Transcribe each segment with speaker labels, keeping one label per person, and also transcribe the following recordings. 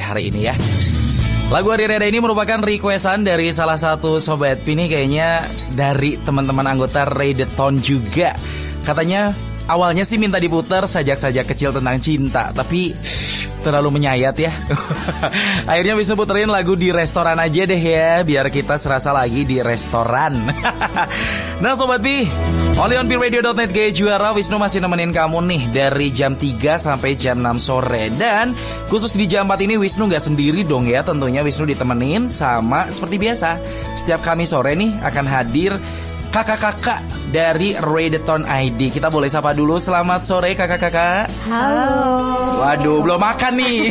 Speaker 1: hari ini ya. Lagu Hari Reda ini merupakan requestan dari salah satu sobat Pini kayaknya dari teman-teman anggota Redeton juga. Katanya awalnya sih minta diputar sajak-sajak kecil tentang cinta, tapi terlalu menyayat ya. Akhirnya bisa puterin lagu di restoran aja deh ya, biar kita serasa lagi di restoran. nah Sobat Pi, only on Radio.net gaya juara Wisnu masih nemenin kamu nih dari jam 3 sampai jam 6 sore. Dan khusus di jam 4 ini Wisnu nggak sendiri dong ya, tentunya Wisnu ditemenin sama seperti biasa. Setiap kami sore nih akan hadir kakak-kakak dari Redeton ID. Kita boleh sapa dulu. Selamat sore kakak-kakak.
Speaker 2: Halo.
Speaker 1: Waduh, belum makan nih.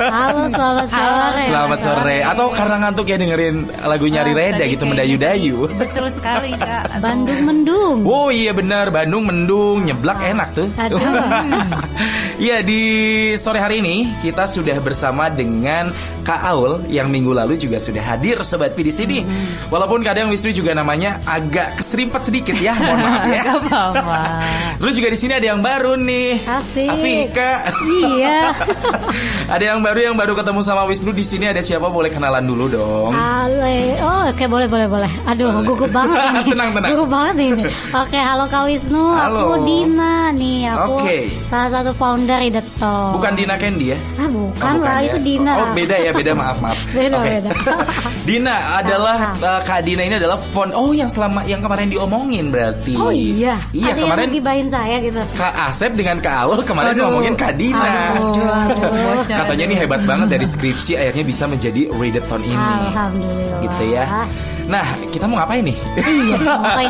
Speaker 2: Halo, selamat sore.
Speaker 1: Selamat sore. Atau karena ngantuk ya dengerin lagu nyari
Speaker 3: Oh,
Speaker 1: Reda gitu mendayu-dayu.
Speaker 3: Betul sekali kak.
Speaker 2: Bandung mendung.
Speaker 1: Oh iya benar, Bandung mendung, nyeblak enak tuh.
Speaker 2: Aduh.
Speaker 1: Iya di sore hari ini kita sudah bersama dengan Kak Aul yang minggu lalu juga sudah hadir sobat Pi di sini.
Speaker 3: Hmm.
Speaker 1: Walaupun kadang Wisnu juga namanya agak keserimpet sedikit ya, mohon maaf ya.
Speaker 3: Gak apa-apa.
Speaker 1: Terus juga di sini ada yang baru nih.
Speaker 2: Asik.
Speaker 1: Afika.
Speaker 2: Iya.
Speaker 1: ada yang baru yang baru ketemu sama Wisnu di sini ada siapa boleh kenalan dulu dong.
Speaker 2: Ale. Oh, oke boleh boleh boleh. Aduh, gugup banget ini.
Speaker 1: Tenang, tenang.
Speaker 2: Gugup banget ini. Oke, halo Kak Wisnu.
Speaker 1: Halo.
Speaker 2: Aku Dina nih. Aku
Speaker 1: Oke.
Speaker 2: salah satu founder Ideto.
Speaker 1: Bukan Dina Candy ya?
Speaker 2: Ah, bukan,
Speaker 1: Oh,
Speaker 2: lah
Speaker 1: ya?
Speaker 2: itu Dina.
Speaker 1: Oh beda ya beda maaf maaf.
Speaker 2: Beda,
Speaker 1: Oke.
Speaker 2: beda.
Speaker 1: Dina adalah uh, Kak Dina ini adalah font. Oh yang selama yang kemarin diomongin berarti.
Speaker 2: Oh iya.
Speaker 1: Iya
Speaker 2: Ada
Speaker 1: kemarin
Speaker 2: yang gibahin saya gitu.
Speaker 1: Kak Asep dengan Kak Awal kemarin
Speaker 3: Aduh.
Speaker 1: ngomongin Kak Dina.
Speaker 2: Aduh, aduh.
Speaker 1: Katanya nih hebat banget dari skripsi akhirnya bisa menjadi readathon ini.
Speaker 2: Alhamdulillah.
Speaker 1: Gitu ya. Nah, kita mau ngapain nih?
Speaker 2: Iya,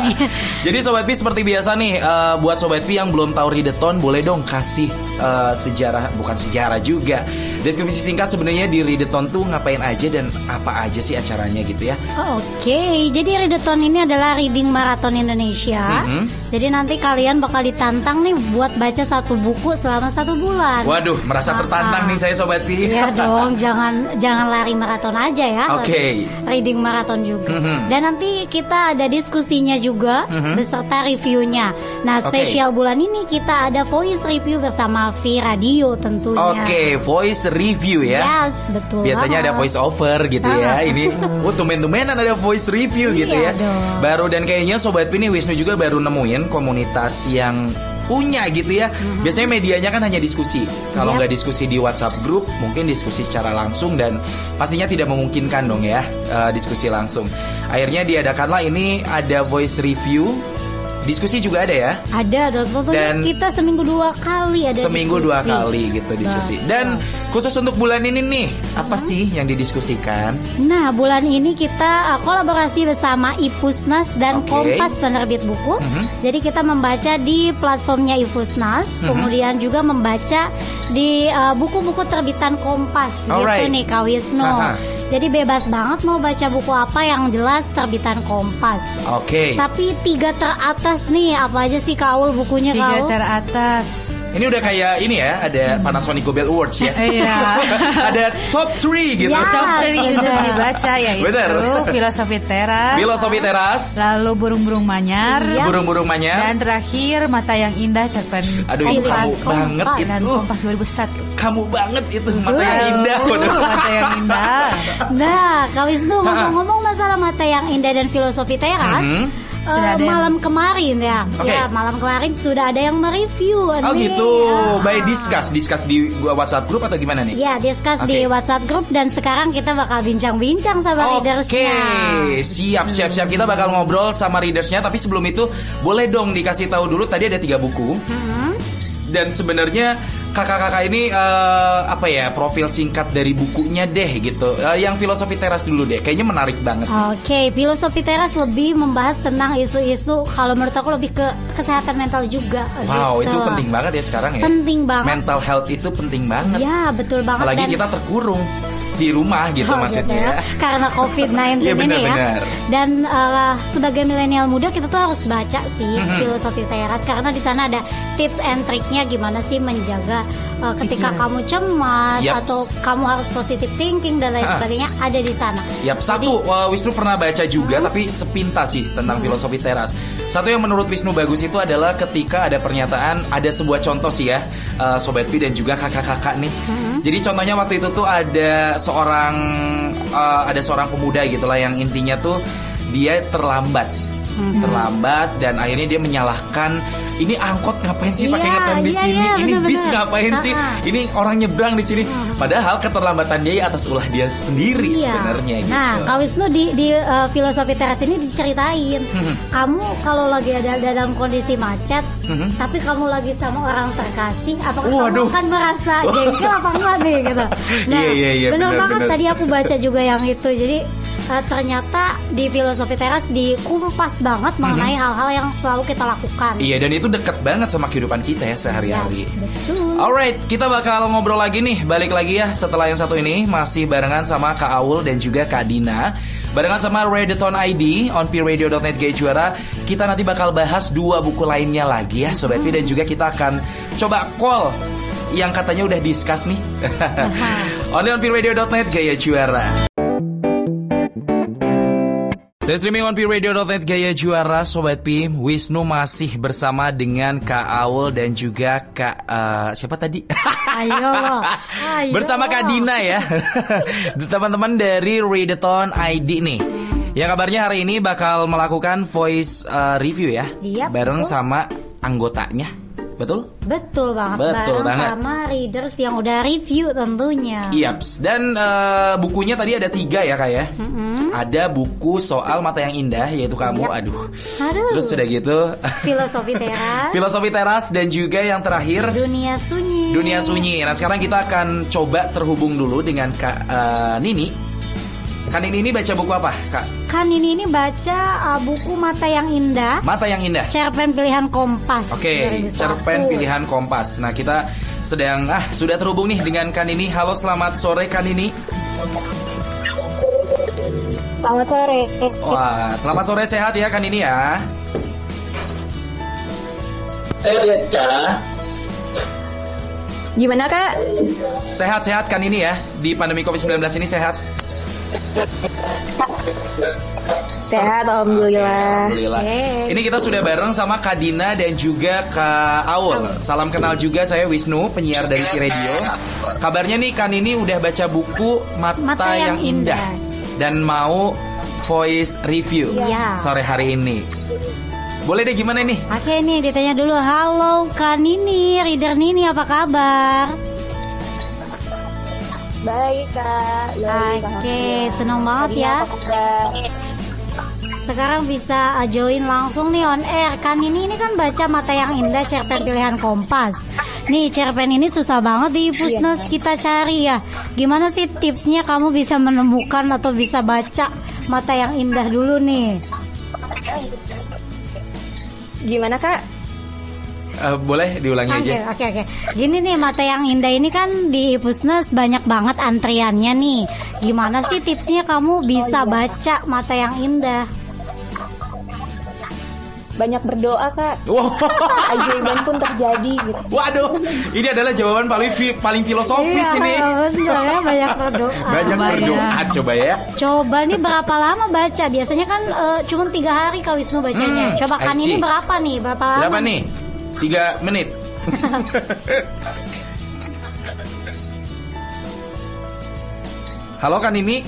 Speaker 2: ini?
Speaker 1: Jadi Sobat Pi seperti biasa nih eh, Buat Sobat Pi yang belum tahu Readathon Boleh dong kasih eh, sejarah Bukan sejarah juga Deskripsi singkat sebenarnya di Readathon tuh ngapain aja Dan apa aja sih acaranya gitu ya
Speaker 2: Oke, jadi Readathon ini adalah reading marathon Indonesia.
Speaker 1: Mhm.
Speaker 2: Jadi nanti kalian bakal ditantang nih buat baca satu buku selama satu bulan.
Speaker 1: Waduh merasa
Speaker 2: Ah,
Speaker 1: tertantang nih saya Sobat
Speaker 2: Iya dong, jangan jangan lari maraton aja ya.
Speaker 1: Oke.
Speaker 2: tapi Reading maraton juga.
Speaker 1: Mhm.
Speaker 2: Dan nanti kita ada diskusinya juga
Speaker 1: Mhm.
Speaker 2: beserta reviewnya. Nah, spesial bulan ini kita ada voice review bersama V Radio tentunya.
Speaker 1: Oke voice review ya
Speaker 2: Yes, betul.
Speaker 1: Biasanya ada voice over gitu ya.
Speaker 2: Ah.
Speaker 1: Ini oh tumen-tumenan ada voice review gitu ya.
Speaker 2: Iya dong.
Speaker 1: Baru dan kayaknya sobat Pini Wisnu juga baru nemuin komunitas yang punya gitu ya. Biasanya medianya kan hanya diskusi. Kalau
Speaker 2: Yap.
Speaker 1: nggak diskusi di WhatsApp grup, mungkin diskusi secara langsung dan pastinya tidak memungkinkan dong ya eh, diskusi langsung. Akhirnya diadakanlah ini ada voice review. Diskusi juga ada ya.
Speaker 2: Ada,
Speaker 1: Dan-
Speaker 2: kita seminggu dua kali ada
Speaker 1: Seminggu dua
Speaker 2: diskusi.
Speaker 1: kali gitu diskusi.
Speaker 2: Betul.
Speaker 1: Dan khusus untuk bulan ini nih, apa sih yang didiskusikan?
Speaker 2: Nah, bulan ini kita uh, kolaborasi bersama Ipusnas dan
Speaker 1: Oke.
Speaker 2: Kompas penerbit buku.
Speaker 1: Mhm.
Speaker 2: Jadi kita membaca di platformnya Ipusnas,
Speaker 1: Mhm.
Speaker 2: kemudian juga membaca di uh, buku-buku terbitan Kompas
Speaker 1: Alright.
Speaker 2: gitu nih Kak Wisnu.
Speaker 1: Aha.
Speaker 2: Jadi bebas banget mau baca buku apa yang jelas terbitan Kompas.
Speaker 1: Oke.
Speaker 2: Tapi tiga teratas nih, apa aja sih Kaul bukunya
Speaker 3: Tiga
Speaker 2: Kaul?
Speaker 3: teratas.
Speaker 1: Ini udah kayak ini ya, ada Panasonic Gobel Awards ya.
Speaker 3: Iya.
Speaker 1: ada top 3 gitu.
Speaker 2: Ya.
Speaker 3: Top 3 untuk
Speaker 2: benar.
Speaker 3: dibaca yaitu
Speaker 1: Benar.
Speaker 3: filosofi teras,
Speaker 1: Filosofi teras,
Speaker 3: lalu burung-burung manyar,
Speaker 2: Iya.
Speaker 1: burung-burung manyar.
Speaker 3: dan terakhir mata yang indah cerpen
Speaker 1: Aduh, itu kamu banget
Speaker 3: dan
Speaker 1: itu.
Speaker 3: Kompas 2001.
Speaker 1: Kamu banget itu mata yang indah.
Speaker 3: Mata yang indah.
Speaker 2: Nah, Kak Wisnu ngomong-ngomong masalah mata yang indah dan filosofi teras,
Speaker 1: Mhm.
Speaker 2: eh,
Speaker 3: Sudah ada yang-
Speaker 2: malam kemarin ya,
Speaker 1: Oke.
Speaker 2: ya malam kemarin sudah ada yang mereview.
Speaker 1: Oh
Speaker 2: nih.
Speaker 1: gitu.
Speaker 2: Ah.
Speaker 1: By discuss, discuss di gua WhatsApp grup atau gimana nih?
Speaker 2: Ya, discuss
Speaker 1: Oke.
Speaker 2: di WhatsApp grup dan sekarang kita bakal bincang-bincang sama
Speaker 1: Oke,
Speaker 2: readersnya.
Speaker 1: siap siap siap kita bakal ngobrol sama readersnya. Tapi sebelum itu boleh dong dikasih tahu dulu tadi ada tiga buku
Speaker 2: Mhm.
Speaker 1: dan sebenarnya kakak-kakak ini eh, apa ya profil singkat dari bukunya deh gitu. Eh, yang filosofi teras dulu deh, kayaknya menarik banget.
Speaker 2: Oke, filosofi teras lebih membahas tentang isu-isu kalau menurut aku lebih ke kesehatan mental juga.
Speaker 1: Wow,
Speaker 2: gitu.
Speaker 1: itu penting banget ya sekarang ya.
Speaker 2: Penting banget.
Speaker 1: Mental health itu penting banget.
Speaker 2: Ya, betul banget.
Speaker 1: Apalagi
Speaker 2: Dan-
Speaker 1: kita terkurung di rumah gitu
Speaker 2: Oh,
Speaker 1: maksudnya.
Speaker 2: gitu ya. Karena COVID-19
Speaker 1: Iya,
Speaker 2: ini ya. Dan uh, sebagai milenial muda kita tuh harus baca sih
Speaker 1: Mhm.
Speaker 2: filosofi teras karena di sana ada tips and triknya gimana sih menjaga uh, ketika kamu cemas
Speaker 1: Yaps.
Speaker 2: atau kamu harus positive thinking dan lain
Speaker 1: Ha.
Speaker 2: sebagainya ada di sana.
Speaker 1: Yap, satu uh, Wisnu pernah baca juga tapi sepintas sih
Speaker 2: Hmm.
Speaker 1: tentang filosofi teras. Satu yang menurut Wisnu bagus itu adalah ketika ada pernyataan ada sebuah contoh sih ya eh, sobat Pi dan juga kakak-kakak nih. Jadi contohnya waktu itu tuh ada seorang eh, ada seorang pemuda gitulah yang intinya tuh dia terlambat. Terlambat dan akhirnya dia menyalahkan ini angkot ngapain sih pakai
Speaker 2: Iya,
Speaker 1: ngetem di
Speaker 2: iya,
Speaker 1: sini?
Speaker 2: iya,
Speaker 1: ini bis ngapain sih? Ini orang nyebrang di sini. Padahal keterlambatan dia atas ulah dia sendiri
Speaker 2: Iya.
Speaker 1: sebenarnya gitu.
Speaker 2: Nah, Kak Wisnu di di uh, filosofi teras ini diceritain,
Speaker 1: Hmm.
Speaker 2: kamu kalau lagi ada dalam kondisi macet,
Speaker 1: Hmm.
Speaker 2: tapi kamu lagi sama orang terkasih, apakah
Speaker 1: Waduh.
Speaker 2: kamu akan merasa jengkel apa enggak nih gitu? Nah,
Speaker 1: Iya, iya, iya,
Speaker 2: bener
Speaker 1: benar,
Speaker 2: banget
Speaker 1: benar.
Speaker 2: tadi aku baca juga yang itu. Jadi uh, ternyata di filosofi teras dikumpas banget mengenai hal-hal yang selalu kita lakukan.
Speaker 1: Hmm. Iya dan itu deket banget sama kehidupan kita ya sehari-hari.
Speaker 2: Yes, betul.
Speaker 1: Alright, kita bakal ngobrol lagi nih, balik lagi ya setelah yang satu ini. Masih barengan sama Kak Aul dan juga Kak Dina. Barengan sama Redeton ID on pradio.net Gay Juara. Kita nanti bakal bahas dua buku lainnya lagi ya Sobat Pi Dan juga kita akan coba call yang katanya udah discuss nih. Only on pradio.net Gaya Juara Stay streaming on pradio.net Gaya Juara Sobat Pi Wisnu masih bersama dengan Kak Aul dan juga Kak eh, Siapa tadi?
Speaker 2: Ayo. Ayo
Speaker 1: Bersama Kak. Dina ya Teman-teman dari Readathon ID nih Yang kabarnya hari ini bakal melakukan voice uh, review ya
Speaker 2: Iya,
Speaker 1: Bareng
Speaker 2: betul.
Speaker 1: sama anggotanya Betul?
Speaker 2: Betul banget
Speaker 1: Betul
Speaker 2: bareng
Speaker 1: banget.
Speaker 2: sama readers yang udah review tentunya.
Speaker 1: Yaps Dan uh, bukunya tadi ada tiga ya Kak ya Ada buku soal mata yang indah Yaitu kamu Aduh
Speaker 2: Aduh.
Speaker 1: Terus sudah gitu
Speaker 2: Filosofi teras,
Speaker 1: Filosofi teras dan juga yang terakhir
Speaker 2: dunia sunyi.
Speaker 1: Dunia Sunyi. Nah sekarang kita akan coba terhubung dulu dengan Kak eh, Nini. Kak Nini ini baca buku apa Kak?
Speaker 2: Kan ini ini baca uh, buku Mata yang Indah,
Speaker 1: Mata yang indah.
Speaker 2: cerpen pilihan Kompas.
Speaker 1: Oke,
Speaker 2: 2001.
Speaker 1: cerpen pilihan Kompas. Nah kita sedang ah sudah terhubung nih dengan Kak Nini. Halo selamat sore Kak Nini.
Speaker 2: Selamat sore.
Speaker 1: Wah selamat sore sehat ya Kak Nini ya.
Speaker 4: Lihat kak.
Speaker 5: Gimana kak?
Speaker 1: Sehat-sehat Kak Nini ya di pandemi COVID-19 ini sehat.
Speaker 5: Sehat, alhamdulillah.
Speaker 1: Alhamdulillah.
Speaker 2: Yeay.
Speaker 1: Ini kita sudah bareng sama Kak Dina dan juga Kak Aul. Salam kenal juga saya Wisnu, penyiar dari Radio. Kabarnya nih Kan ini udah baca buku Mata,
Speaker 2: Mata
Speaker 1: yang,
Speaker 2: yang
Speaker 1: Indah
Speaker 2: Indah.
Speaker 1: dan mau voice review
Speaker 2: Iya.
Speaker 1: sore hari ini. Boleh deh gimana nih?
Speaker 2: Oke nih ditanya dulu. Halo Kak Nini, reader Nini apa kabar?
Speaker 5: Baik kak.
Speaker 2: Oke,
Speaker 5: alhamdulillah.
Speaker 2: senang banget
Speaker 5: Tadi
Speaker 2: ya. Sekarang bisa uh, join langsung nih on air Kan ini ini kan baca Mata yang Indah cerpen pilihan Kompas Nih cerpen ini susah banget di Pusnas kita cari ya Gimana sih tipsnya kamu bisa menemukan atau bisa baca Mata yang Indah dulu nih
Speaker 5: Gimana kak?
Speaker 1: Eh, boleh diulangi
Speaker 2: Oke
Speaker 1: aja.
Speaker 2: oke oke Gini nih Mata yang Indah ini kan di Pusnas banyak banget antriannya nih Gimana sih tipsnya kamu bisa baca Mata yang Indah
Speaker 5: Banyak berdoa kak.
Speaker 1: Wow.
Speaker 5: Keajaiban pun terjadi gitu.
Speaker 1: Waduh, ini adalah jawaban paling fi- paling filosofis
Speaker 2: Iya
Speaker 1: ini.
Speaker 2: bener ya banyak berdoa
Speaker 1: Banyak
Speaker 3: Coba ya.
Speaker 1: berdoa coba ya.
Speaker 2: Coba nih berapa lama baca? Biasanya kan eh, cuma tiga hari Kak Wisnu bacanya.
Speaker 1: Hmm,
Speaker 2: Coba kan ini berapa nih? Berapa lama?
Speaker 1: Berapa nih? Tiga menit. Halo kan ini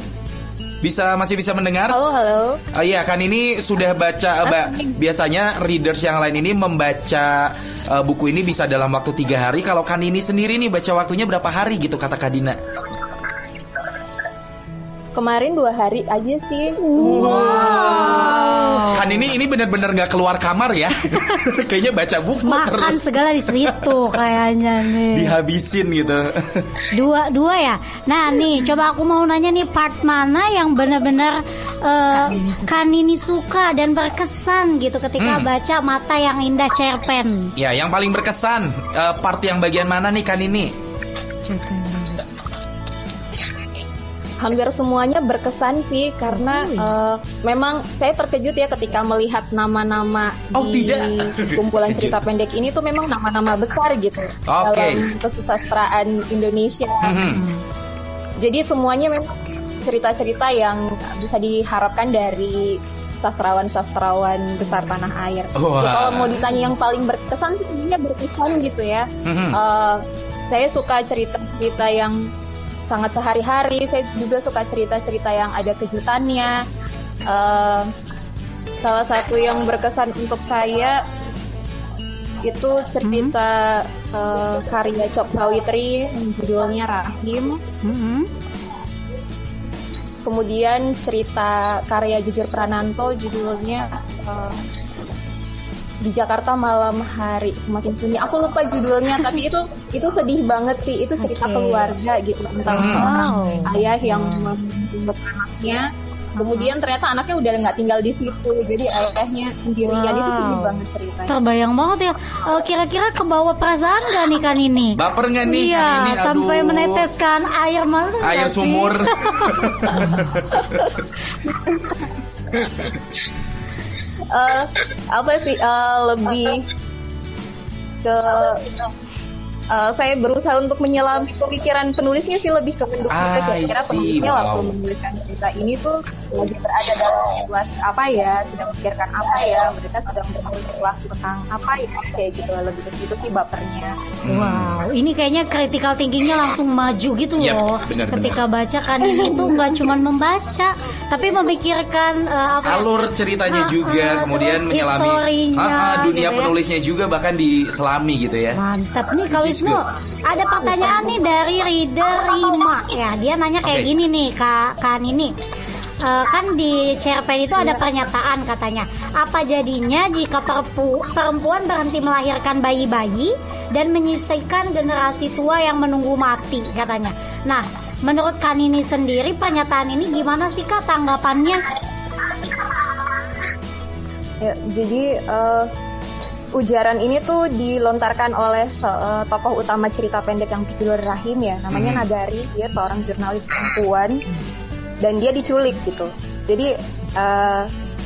Speaker 1: bisa masih bisa mendengar?
Speaker 5: Halo halo.
Speaker 1: Oh iya kan ini sudah baca ba- biasanya readers yang lain ini membaca eh, buku ini bisa dalam waktu tiga hari. Kalau kan ini sendiri nih baca waktunya berapa hari gitu kata Kadina?
Speaker 5: Kemarin dua hari aja sih.
Speaker 1: Kan ini ini benar-benar nggak keluar kamar ya? Kayaknya baca buku
Speaker 2: Makan
Speaker 1: terus
Speaker 2: segala di situ kayaknya nih.
Speaker 1: dihabisin gitu.
Speaker 2: Dua dua ya. Nah nih coba aku mau nanya nih part mana yang benar-benar eh, kan ini suka dan berkesan gitu ketika
Speaker 1: Hmm.
Speaker 2: baca mata yang indah cerpen.
Speaker 1: Ya, yang paling berkesan eh, part yang bagian mana nih kan ini?
Speaker 5: Hampir semuanya berkesan sih karena eh, memang saya terkejut ya ketika melihat nama-nama
Speaker 1: Oh,
Speaker 5: di
Speaker 1: tidak.
Speaker 5: kumpulan cerita pendek ini tuh memang nama-nama besar gitu
Speaker 1: Oke.
Speaker 5: dalam kesusastraan Indonesia.
Speaker 1: Mhm.
Speaker 5: Jadi semuanya memang cerita-cerita yang bisa diharapkan dari sastrawan-sastrawan besar tanah air. Ya, kalau mau ditanya yang paling berkesan sih sebenarnya berkesan gitu ya.
Speaker 1: Mhm.
Speaker 5: Eh, saya suka cerita-cerita yang sangat sehari-hari. Saya juga suka cerita-cerita yang ada kejutannya. Eh, salah satu yang berkesan untuk saya itu cerita eh, karya Chok Sawitri yang judulnya Rahim.
Speaker 2: Mm-mm.
Speaker 5: Kemudian cerita karya Jujur Prananto judulnya eh, di Jakarta malam hari semakin sunyi. Aku lupa judulnya tapi itu itu sedih banget sih. Itu cerita
Speaker 2: Oke.
Speaker 5: keluarga gitu tentang
Speaker 1: Hmm.
Speaker 5: seorang
Speaker 2: Wow.
Speaker 5: ayah yang membunuh anaknya. Kemudian ternyata anaknya udah nggak tinggal di situ. Jadi ayahnya sendirian itu sedih
Speaker 2: Wow.
Speaker 5: banget ceritanya.
Speaker 2: Terbayang banget ya. Eh, Kira-kira ke bawah perasaan gak nih kan ini?
Speaker 1: Baper nggak nih
Speaker 2: Iya,
Speaker 1: kan ini? Aduh.
Speaker 2: sampai meneteskan air mata. nggak
Speaker 1: air
Speaker 2: sih?
Speaker 1: sumur.
Speaker 5: Eh, apa sih? Eh, lebih ke eh, saya berusaha untuk menyelami pemikiran penulisnya sih lebih ke mendukung
Speaker 1: I
Speaker 5: kira-kira penulisnya waktu
Speaker 1: wow.
Speaker 5: menuliskan cerita ini tuh lagi berada dalam situasi apa ya sedang memikirkan apa ya mereka sedang berspekulasi tentang apa ya kayak gitu lebih ke situ sih bapernya
Speaker 2: Wow, ini kayaknya critical thinkingnya langsung maju gitu
Speaker 1: Yap,
Speaker 2: loh.
Speaker 1: benar,
Speaker 2: Ketika baca kan ini tuh nggak cuma membaca, tapi memikirkan eh, apa?
Speaker 1: alur ceritanya
Speaker 2: Ah,
Speaker 1: juga
Speaker 2: ah,
Speaker 1: kemudian menyelami
Speaker 2: historinya,
Speaker 1: Ah, ah, dunia
Speaker 2: gitu ya.
Speaker 1: penulisnya juga bahkan diselami gitu ya
Speaker 2: Mantap nih
Speaker 1: is
Speaker 2: Wisnu. Ada pertanyaan nih dari reader Rima ya. Dia nanya kayak gini nih Kak Kan ini. Eh, kan di cerpen itu ada pernyataan katanya apa jadinya jika perpu- perempuan berhenti melahirkan bayi-bayi dan menyisihkan generasi tua yang menunggu mati katanya nah menurut Kanini sendiri pernyataan ini gimana sih kak tanggapannya
Speaker 5: Ya, jadi eh, ujaran ini tuh dilontarkan oleh eh, tokoh utama cerita pendek yang berjudul Rahim ya, namanya
Speaker 1: Hmm.
Speaker 5: Nagari. Dia seorang jurnalis perempuan dan dia diculik gitu. Jadi eh,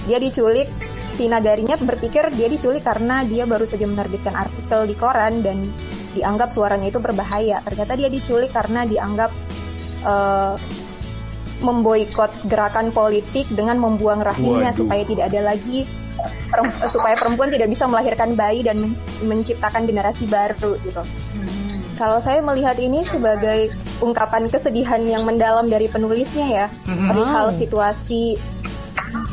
Speaker 5: dia diculik. Si Nagarinya berpikir dia diculik karena dia baru saja menerbitkan artikel di koran dan dianggap suaranya itu berbahaya. Ternyata dia diculik karena dianggap eh, memboikot gerakan politik dengan membuang rahimnya
Speaker 1: Waduh.
Speaker 5: supaya tidak ada lagi supaya perempuan tidak bisa melahirkan bayi dan men- menciptakan generasi baru gitu. Kalau saya melihat ini sebagai ungkapan kesedihan yang mendalam dari penulisnya ya, perihal situasi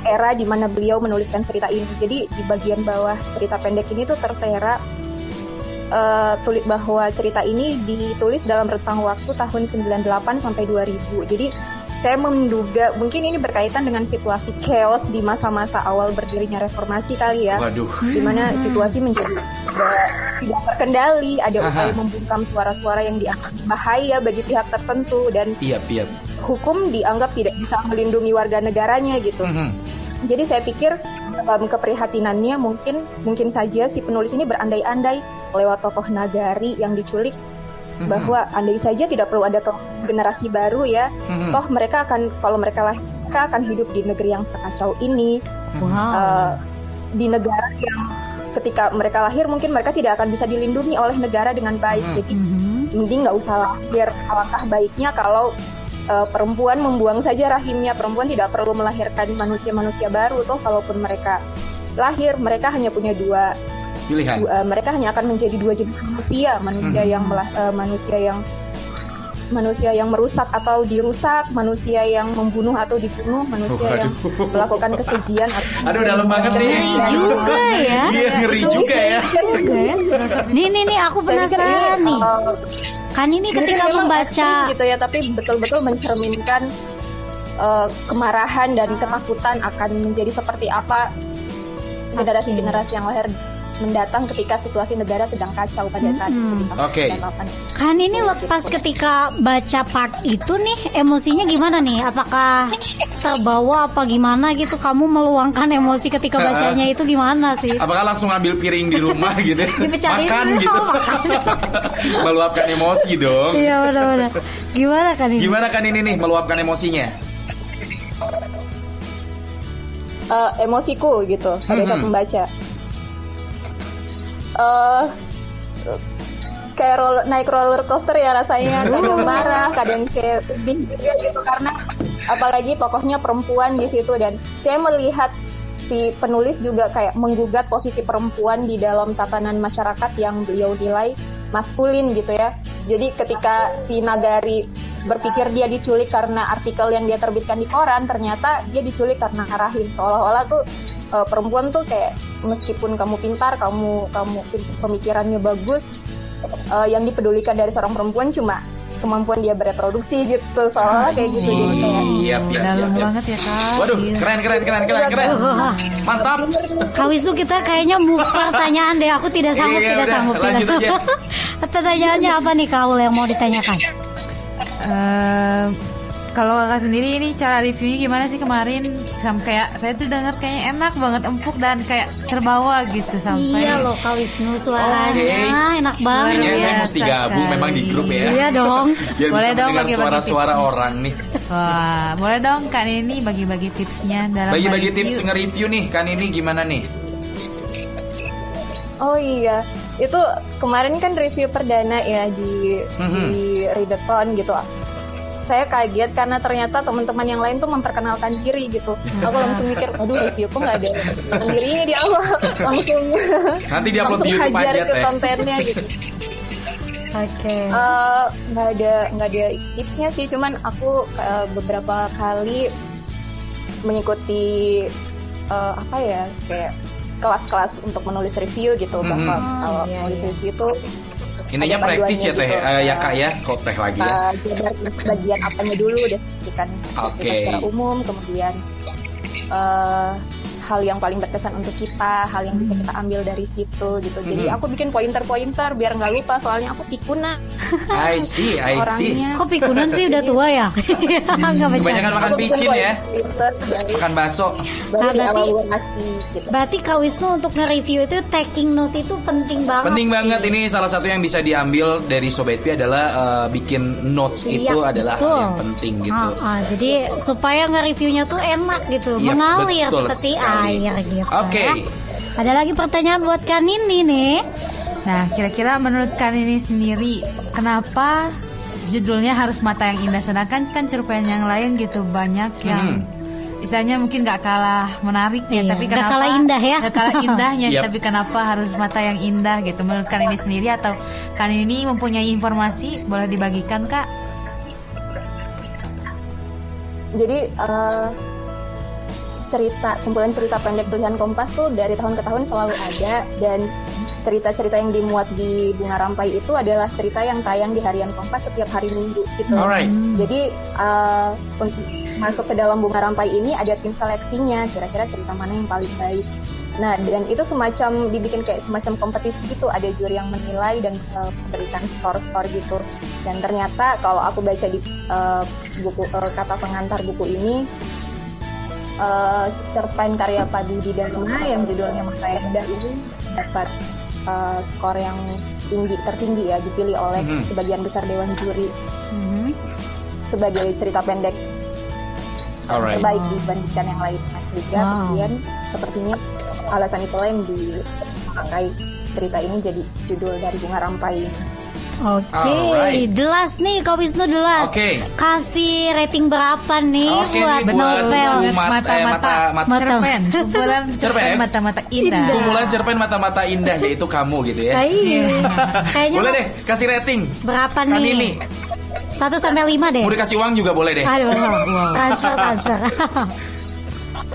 Speaker 5: era di mana beliau menuliskan cerita ini. Jadi di bagian bawah cerita pendek ini tuh tertera eh, tulis bahwa cerita ini ditulis dalam rentang waktu tahun 98 sampai 2000. Jadi saya menduga mungkin ini berkaitan dengan situasi chaos di masa-masa awal berdirinya reformasi kali ya
Speaker 1: waduh
Speaker 5: di mana situasi menjadi tidak, terkendali, ada
Speaker 1: Aha.
Speaker 5: upaya membungkam suara-suara yang dianggap bahaya bagi pihak tertentu dan
Speaker 1: iya iya
Speaker 5: hukum dianggap tidak bisa melindungi warga negaranya gitu.
Speaker 1: Mhm.
Speaker 5: Jadi saya pikir um, keprihatinannya mungkin mungkin saja si penulis ini berandai-andai lewat tokoh nagari yang diculik
Speaker 1: Mhm.
Speaker 5: bahwa andai saja tidak perlu ada ke- generasi baru ya,
Speaker 1: Mhm.
Speaker 5: toh mereka akan kalau mereka lahir mereka akan hidup di negeri yang sekacau ini,
Speaker 2: wow
Speaker 5: eh, di negara yang ketika mereka lahir mungkin mereka tidak akan bisa dilindungi oleh negara dengan baik.
Speaker 1: Hmm.
Speaker 5: Jadi
Speaker 2: Mhm.
Speaker 5: mending nggak usah lahir. Alangkah baiknya kalau eh, perempuan membuang saja rahimnya. Perempuan tidak perlu melahirkan manusia-manusia baru. Toh kalaupun mereka lahir, mereka hanya punya dua,
Speaker 1: pilihan
Speaker 5: dua- mereka hanya akan menjadi dua jenis manusia. Manusia
Speaker 1: Hmm.
Speaker 5: yang melah- eh, manusia yang manusia yang merusak atau dirusak, manusia yang membunuh atau dibunuh, manusia yang
Speaker 1: Waduh.
Speaker 5: melakukan kekejian atau
Speaker 1: Aduh dalam banget nih
Speaker 2: Ngeri juga ya.
Speaker 1: Iya ngeri juga ya
Speaker 2: Juga ya. nih nih nih aku penasaran nih kan ini ketika membaca
Speaker 5: gitu ya, tapi betul-betul mencerminkan eh, kemarahan dan ketakutan akan menjadi seperti apa generasi-generasi yang lahir mendatang ketika situasi negara sedang kacau pada saat itu. di tahun
Speaker 1: Oke.
Speaker 5: 98.
Speaker 2: Kan ini lepas ketika baca part itu nih emosinya gimana nih? Apakah terbawa apa gimana gitu? Kamu meluangkan emosi ketika bacanya itu gimana sih?
Speaker 1: Apakah langsung ambil piring di rumah gitu?
Speaker 2: Dipecahin
Speaker 1: Makan gitu.
Speaker 2: makan.
Speaker 1: Meluapkan emosi dong.
Speaker 2: Iya benar-benar. Gimana kan ini?
Speaker 1: Gimana kan ini nih meluapkan emosinya?
Speaker 5: Eh, emosiku gitu pada saat
Speaker 1: Mhm.
Speaker 5: membaca. Eh kayak roller, naik roller coaster ya rasanya kadang marah kadang kayak sedih juga gitu karena apalagi tokohnya perempuan di situ dan saya melihat si penulis juga kayak menggugat posisi perempuan di dalam tatanan masyarakat yang beliau nilai maskulin gitu ya. Jadi ketika si Nagari berpikir dia diculik karena artikel yang dia terbitkan di koran, ternyata dia diculik karena rahim. Seolah-olah tuh eh, perempuan tuh kayak meskipun kamu pintar, kamu kamu pemikirannya bagus, eh, yang dipedulikan dari seorang perempuan cuma kemampuan dia bereproduksi gitu. Seolah-olah kayak gitu. Jadi kayak
Speaker 1: Siap, siap,
Speaker 3: Dalam banget ya kak.
Speaker 1: Waduh,
Speaker 3: Iya.
Speaker 1: keren, keren, keren, keren, keren.
Speaker 2: Wah.
Speaker 1: Mantap.
Speaker 2: Kak Wisnu kita kayaknya move pertanyaan deh. Aku tidak sanggup,
Speaker 1: Iya,
Speaker 2: tidak
Speaker 1: udah,
Speaker 2: sanggup.
Speaker 1: lanjut
Speaker 2: tidak. Pertanyaannya apa nih Kaul yang mau ditanyakan?
Speaker 3: Eh, kalau kakak sendiri ini cara reviewnya gimana sih kemarin? Sampai kayak saya tuh dengar kayaknya enak banget empuk dan kayak terbawa gitu sampai.
Speaker 2: Iya loh Kak Wisnu suaranya
Speaker 1: Oke.
Speaker 2: enak banget.
Speaker 1: Kayaknya saya
Speaker 3: biasa
Speaker 1: mesti gabung
Speaker 3: sekali.
Speaker 1: memang di grup ya.
Speaker 2: Iya dong.
Speaker 1: Biar
Speaker 3: Boleh
Speaker 1: bisa
Speaker 3: dong bagi-bagi
Speaker 1: suara-suara
Speaker 3: tipsnya.
Speaker 1: orang nih.
Speaker 3: Wah, boleh dong Kak ini bagi-bagi tipsnya dalam
Speaker 1: Bagi-bagi tips nge-review nih, kan ini gimana nih?
Speaker 5: Oh iya, itu kemarin kan review perdana ya di
Speaker 1: Mhm.
Speaker 5: di Readathon gitu. Saya kaget karena ternyata teman-teman yang lain tuh memperkenalkan diri gitu. Aku langsung mikir, aduh review kok nggak ada dirinya di awal. langsung
Speaker 1: Nanti di-upload
Speaker 5: langsung
Speaker 1: di YouTube
Speaker 5: hajar
Speaker 1: aja,
Speaker 5: ke kontennya gitu.
Speaker 2: Oke.
Speaker 5: Eh, nggak ada nggak ada tipsnya sih, cuman aku eh, beberapa kali mengikuti eh, apa ya kayak kelas-kelas untuk menulis review gitu. Bahwa
Speaker 2: Oh,
Speaker 5: kalau
Speaker 2: iya,
Speaker 5: menulis
Speaker 2: iya.
Speaker 5: review itu
Speaker 1: Ininya
Speaker 5: Ada
Speaker 1: praktis ya teh,
Speaker 5: gitu.
Speaker 1: Eh, ya kak ya, kok teh lagi ya.
Speaker 5: uh, jabar bagian apanya dulu deskripsikan
Speaker 1: Oke.
Speaker 5: secara umum kemudian eh, hal yang paling berkesan untuk kita hal yang bisa kita ambil dari situ gitu jadi
Speaker 1: Mhm.
Speaker 5: aku bikin pointer-pointer biar nggak lupa soalnya aku pikuna
Speaker 1: I see, I see.
Speaker 5: orangnya
Speaker 2: Kok pikunan sih udah tua ya? Enggak
Speaker 1: Kebanyakan makan
Speaker 5: Aku bikin
Speaker 1: picin ya,
Speaker 5: pointer
Speaker 1: makan bakso.
Speaker 2: Nah, berarti-
Speaker 5: gitu
Speaker 2: Berarti Kak Wisnu untuk nge-review itu taking note itu penting banget.
Speaker 1: Penting
Speaker 2: sih.
Speaker 1: banget ini salah satu yang bisa diambil dari Sobat adalah eh, bikin notes
Speaker 2: Iya,
Speaker 1: itu adalah hal
Speaker 2: betul.
Speaker 1: yang penting gitu.
Speaker 2: Ah, ah, jadi supaya nge-reviewnya tuh enak gitu,
Speaker 1: Iya,
Speaker 2: mengalir
Speaker 1: betul
Speaker 2: seperti
Speaker 1: sekali.
Speaker 2: Air gitu.
Speaker 1: Oke.
Speaker 2: ya. Ada lagi pertanyaan buat Kanini nih.
Speaker 3: Nah, kira-kira menurut Kak ini sendiri, kenapa judulnya harus mata yang indah? Sedangkan kan cerpen yang lain gitu banyak yang istilahnya mungkin gak kalah menarik ya,
Speaker 2: Iya,
Speaker 3: tapi
Speaker 2: nggak
Speaker 3: kenapa
Speaker 2: kalah indah ya.
Speaker 3: nggak kalah indahnya,
Speaker 1: Yap.
Speaker 3: tapi kenapa harus mata yang indah gitu? Menurut Kak ini sendiri atau Kak ini mempunyai informasi boleh dibagikan Kak?
Speaker 5: jadi eh, cerita kumpulan cerita pendek pilihan Kompas tuh dari tahun ke tahun selalu ada dan cerita-cerita yang dimuat di Bunga Rampai itu adalah cerita yang tayang di harian Kompas setiap hari Minggu gitu.
Speaker 1: Alright.
Speaker 5: Jadi untuk masuk ke dalam Bunga Rampai ini ada tim seleksinya kira-kira cerita mana yang paling baik. Nah, dan itu semacam dibikin kayak semacam kompetisi gitu, ada juri yang menilai dan eh, memberikan skor-skor gitu. Dan ternyata kalau aku baca di eh, buku eh, kata pengantar buku ini eh, cerpen karya Padudi Dharma yang judulnya yang Indah ini dapat eh, skor yang tinggi tertinggi ya dipilih oleh
Speaker 1: Mhm.
Speaker 5: sebagian besar dewan juri
Speaker 3: Mhm.
Speaker 5: sebagai cerita pendek
Speaker 1: Alright.
Speaker 5: terbaik dibandingkan yang lain. Nah, sehingga
Speaker 2: Wow.
Speaker 5: kemudian sepertinya alasan itulah yang dipakai cerita ini jadi judul dari Bunga Rampai.
Speaker 2: Oke,
Speaker 1: Alright.
Speaker 2: jelas nih Kak Wisnu jelas.
Speaker 1: Oke.
Speaker 2: Kasih rating berapa nih
Speaker 1: Oke,
Speaker 2: buat
Speaker 1: nih buat
Speaker 2: novel?
Speaker 1: buku mat- eh, mata mata
Speaker 2: Mata-
Speaker 3: cerpen, kumpulan
Speaker 1: Cerpen
Speaker 3: cerpen mata-mata indah.
Speaker 1: Kumpulan cerpen mata-mata indah yaitu kamu gitu ya.
Speaker 2: Iya. Kayaknya
Speaker 1: Boleh deh kasih rating.
Speaker 2: berapa
Speaker 1: Kan
Speaker 2: nih?
Speaker 1: ini.
Speaker 2: 1 sampai 5 deh.
Speaker 1: Mau dikasih uang juga boleh deh.
Speaker 2: Aduh, transfer transfer.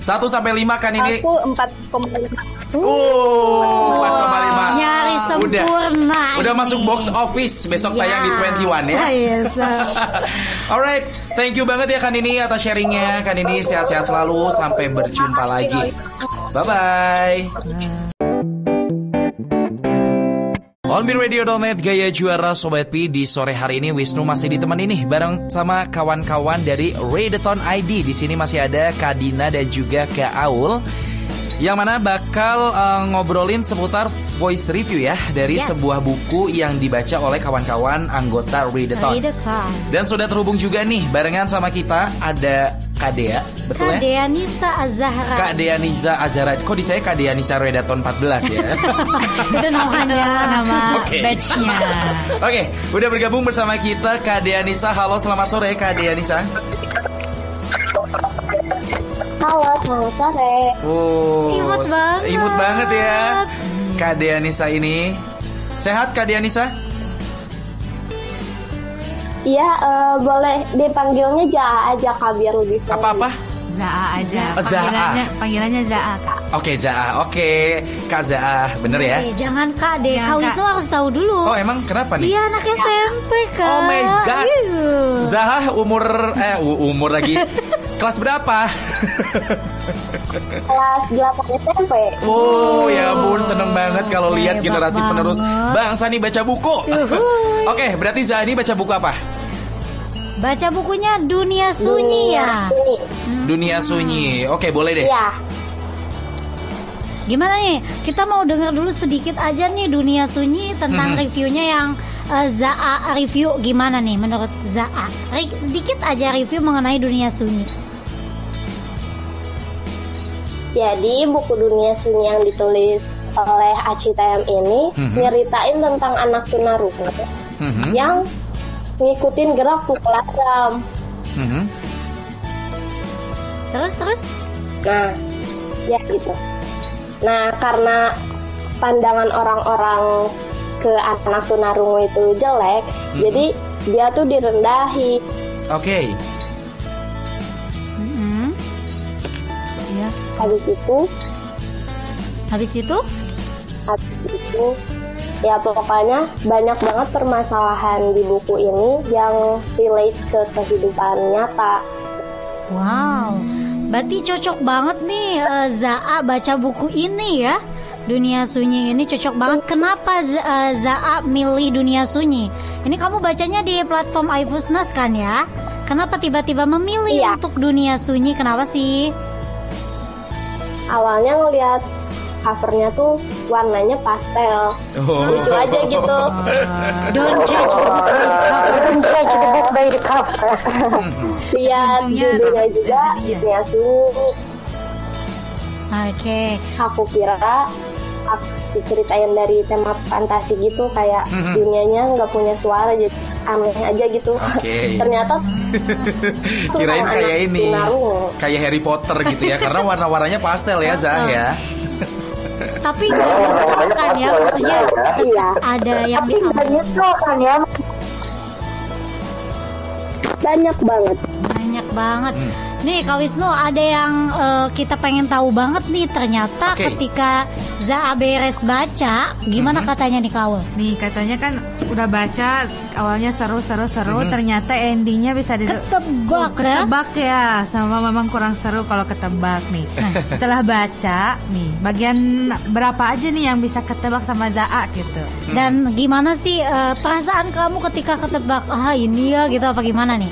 Speaker 1: 1 sampai 5 kan ini.
Speaker 5: Aku 4,5.
Speaker 1: Oh, 4,5.
Speaker 2: Nyari sempurna.
Speaker 1: Udah
Speaker 2: ini.
Speaker 1: masuk box office besok tayang di 21 ya.
Speaker 2: Yes.
Speaker 1: Alright, thank you banget ya Kan ini atas sharingnya. Kan ini sehat-sehat selalu. Sampai berjumpa lagi. Bye bye. Onbirradio.net Gaya Juara Sobat Pi di sore hari ini Wisnu masih ditemani nih bareng sama kawan-kawan dari Readathon ID. Di sini masih ada Kadina dan juga Kak Aul yang mana bakal eh, ngobrolin seputar voice review ya dari
Speaker 2: Yes.
Speaker 1: sebuah buku yang dibaca oleh kawan-kawan anggota Readathon.
Speaker 2: Kak.
Speaker 1: Dan sudah terhubung juga nih barengan sama kita ada Kak Dea, betul
Speaker 2: Kak
Speaker 1: ya?
Speaker 2: Dea Nisa Azahra.
Speaker 1: Kak Dea Niza Azara. Kok di saya Kak Dea Nisa Redaton 14 ya?
Speaker 2: Itu namanya.
Speaker 3: nama
Speaker 1: Oke.
Speaker 3: batchnya.
Speaker 1: Oke, udah bergabung bersama kita Kak Dea Nisa. Halo, selamat sore Kak Dea Nisa.
Speaker 6: Halo, selamat sore.
Speaker 1: Oh,
Speaker 2: Imut banget.
Speaker 1: imut banget ya. Kak Deanisa ini. Sehat Kak Deanisa?
Speaker 6: Iya, eh, boleh dipanggilnya Jaa aja Kak biar lebih friendly.
Speaker 1: Apa-apa?
Speaker 3: Zaa aja.
Speaker 1: Oh, Zaa.
Speaker 3: Panggilannya panggilannya Zaa, Kak.
Speaker 1: Oke Zaa, oke Kak Zaa, bener ya?
Speaker 2: Eh, jangan kak deh,
Speaker 3: Jangan,
Speaker 2: Kak. Wisnu harus tahu dulu.
Speaker 1: Oh emang kenapa nih?
Speaker 2: Iya anak SMP kak.
Speaker 1: Oh my God.
Speaker 2: Iya.
Speaker 1: Zaha umur eh umur lagi kelas berapa?
Speaker 6: Kelas 8 SMP.
Speaker 1: Oh ya ampun seneng banget kalau lihat generasi
Speaker 2: banget.
Speaker 1: penerus bangsa nih baca buku. Oke berarti Zaha ini baca buku apa?
Speaker 2: Baca bukunya Dunia Sunyi ya.
Speaker 6: Sunyi.
Speaker 1: Dunia Sunyi. Oke boleh deh.
Speaker 6: Iya.
Speaker 2: Gimana nih? Kita mau dengar dulu sedikit aja nih Dunia Sunyi tentang
Speaker 1: Mhm.
Speaker 2: reviewnya yang eh, Zaa review gimana nih menurut Zaa? Re- Sedikit aja review mengenai Dunia Sunyi.
Speaker 6: Jadi buku Dunia Sunyi yang ditulis oleh Aci TM ini
Speaker 1: Mhm.
Speaker 6: nyeritain tentang anak tunarungu
Speaker 1: Mhm,
Speaker 6: yang ngikutin gerak pukul drum.
Speaker 1: mhm.
Speaker 2: Terus terus?
Speaker 6: Nah, ya gitu. Nah, karena pandangan orang-orang ke anak tunarungu itu jelek,
Speaker 1: Mhm.
Speaker 6: jadi dia tuh direndahi.
Speaker 1: Oke.
Speaker 2: Mm-mm.
Speaker 3: Iya.
Speaker 6: Habis itu,
Speaker 2: Habis itu?
Speaker 6: habis itu ya pokoknya banyak banget permasalahan di buku ini yang relate ke kehidupan nyata.
Speaker 2: Wow. Berarti cocok banget nih eh, Zaa baca buku ini ya. Dunia Sunyi ini cocok banget. Kenapa eh, Zaa milih Dunia Sunyi? Ini kamu bacanya di platform iFusnas kan ya? Kenapa tiba-tiba memilih
Speaker 6: Iya.
Speaker 2: untuk Dunia Sunyi? Kenapa sih?
Speaker 6: Awalnya ngelihat covernya tuh warnanya pastel,
Speaker 1: Oh.
Speaker 6: lucu aja gitu.
Speaker 2: Don't judge the book by its cover.
Speaker 6: Don't judge the book by the cover. Lihat
Speaker 3: Untungnya
Speaker 6: judulnya juga
Speaker 3: iya.
Speaker 6: Sunyi.
Speaker 2: Oke.
Speaker 6: Aku kira aku diceritain dari tema fantasi gitu kayak
Speaker 1: Mhm.
Speaker 6: dunianya nggak punya suara jadi aneh aja gitu.
Speaker 1: Oke.
Speaker 6: Ternyata
Speaker 1: Kirain kayak ini, kayak Harry Potter gitu ya, karena warna-warnanya pastel ya Zah ya.
Speaker 2: Tapi nggak nyesel kan ya? Maksudnya
Speaker 6: Iya.
Speaker 2: ada yang diambil.
Speaker 6: kan ya. Banyak banget.
Speaker 2: Banyak banget.
Speaker 1: Hmm.
Speaker 2: Nih Kak Wisnu ada yang eh, kita pengen tahu banget nih ternyata
Speaker 1: Oke.
Speaker 2: ketika Zaa beres baca gimana
Speaker 1: Mhm.
Speaker 2: katanya nih Kaul?
Speaker 3: Nih katanya kan udah baca awalnya seru seru seru
Speaker 1: Mhm.
Speaker 3: ternyata endingnya bisa di
Speaker 2: Ketebak ya?
Speaker 3: ketebak ya sama memang kurang seru kalau ketebak nih. Nah, setelah baca nih bagian berapa aja nih yang bisa ketebak sama Zaa gitu.
Speaker 2: Dan gimana sih eh, perasaan kamu ketika ketebak ah ini ya gitu apa gimana nih?